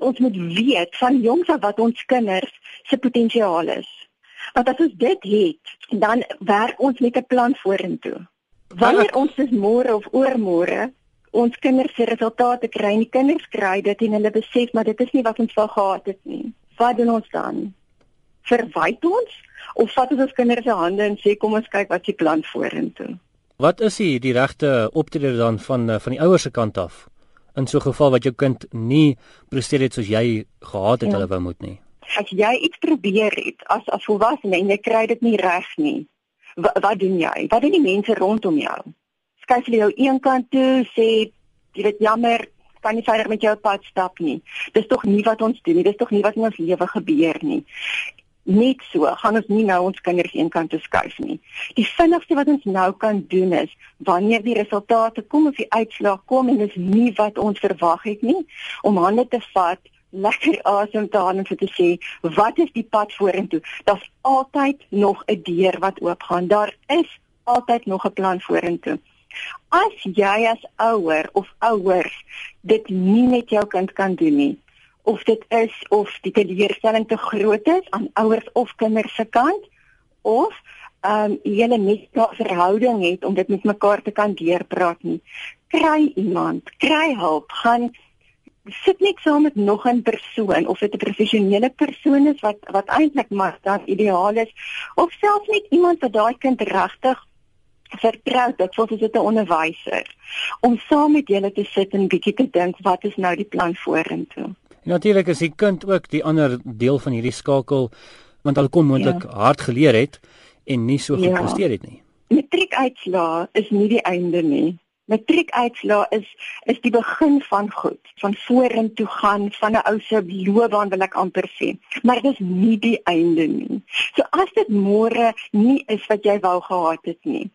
Ons moet weet van jongs af wat ons kinders se potensiaal is. Want as ons dit het, dan werk ons met 'n plan vorentoe. Wanneer ons dis môre of oormôre ons kinders se resultate kry, en die kinders kry dit en hulle besef maar dit is nie wat ons wou gehad het nie. Wat doen ons dan? Verwyd ons of vat ons ons kinders se hande en sê kom ons kyk wat se plan vorentoe? Wat is die die regte optrede dan van eh, van die ouers se kant af? In so 'n geval wat jou kind nie presteer het soos jy gehad het ja. hulle wou moet nie. As jy iets probeer het as as volwassene en jy kry dit nie reg nie, wat, wat doen jy? Wat doen die mense rondom jou? skuif hulle jou een kant toe sê jy weet jammer kan nie verder met jou pad stap nie. Dis tog nie wat ons doen nie. Dis tog nie wat in ons lewe gebeur nie. Net so gaan ons nie nou ons kinders een kant toe skuif nie. Die vinnigste wat ons nou kan doen is wanneer die resultate kom of die uitslag kom en dis nie wat ons verwag het nie, om hande te vat lekker asem te haal en te sê wat is die pad vorentoe? Daar's altyd nog 'n deur wat oopgaan. Daar is altyd nog 'n plan vorentoe. As jy as ouer of ouers dit nie met jou kind kan doen nie, of dit is of die teleurstelling te groot is aan ouers of kinders se kant of ehm um, julle net 'n verhouding het om dit met mekaar te kan deurpraat nie. Kry iemand, kry hulp, gaan sit net saam met nog 'n persoon of dit 'n professionele persoon is wat wat eintlik maar dan ideaal is of selfs net iemand wat daai kind regtig vertrou dit voel dit 'n onderwyser om saam met julle te sit en bietjie te dink wat is nou die plan vorentoe. Natuurlik is die kind ook die ander deel van hierdie skakel want hulle kon moontlik ja. hard geleer het en nie so ja. gepresteer het nie. Matriekuitslae is nie die einde nie. Matriekuitslae is is die begin van goed, van vorentoe gaan van 'n ou se loopbaan wil ek amper sê. Maar dit is nie die einde nie. So as dit môre nie is wat jy wou gehad het nie,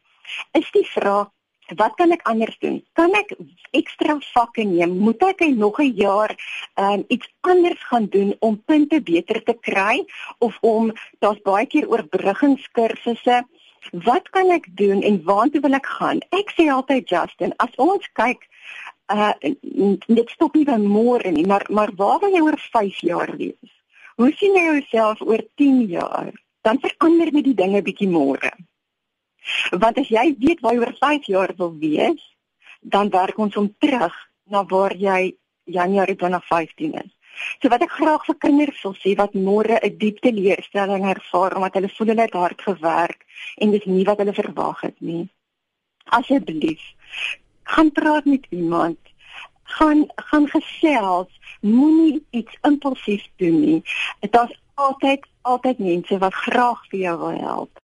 is die vraag wat kan ek anders doen? Kan ek ekstra vakke neem? Moet ek nog 'n jaar um, iets anders gaan doen om punte beter te kry of om daar's baie keer oorbruggingskursusse Wat kan ek doen en waartoe wil ek gaan? Ek sê altyd Justin, as ons kyk uh dit stop nie by môre nie, maar maar waar wil jy oor 5 jaar wees? Hoe sien jy jouself oor 10 jaar? Dan verander met die dinge bietjie môre. Want as jy weet waar jy oor 5 jaar wil wees, dan werk ons om terug na waar jy Januarie 2015 is. So wat ek graag vir kinders wil sê wat môre 'n diep teleurstelling ervaar omdat hulle voel hulle het hard gewerk en dis nie wat hulle verwag het nie. Asseblief, gaan praat met iemand. Gaan gaan gesels, moenie iets impulsief doen nie. Is altyd altyd mense wat graag vir jou wil help.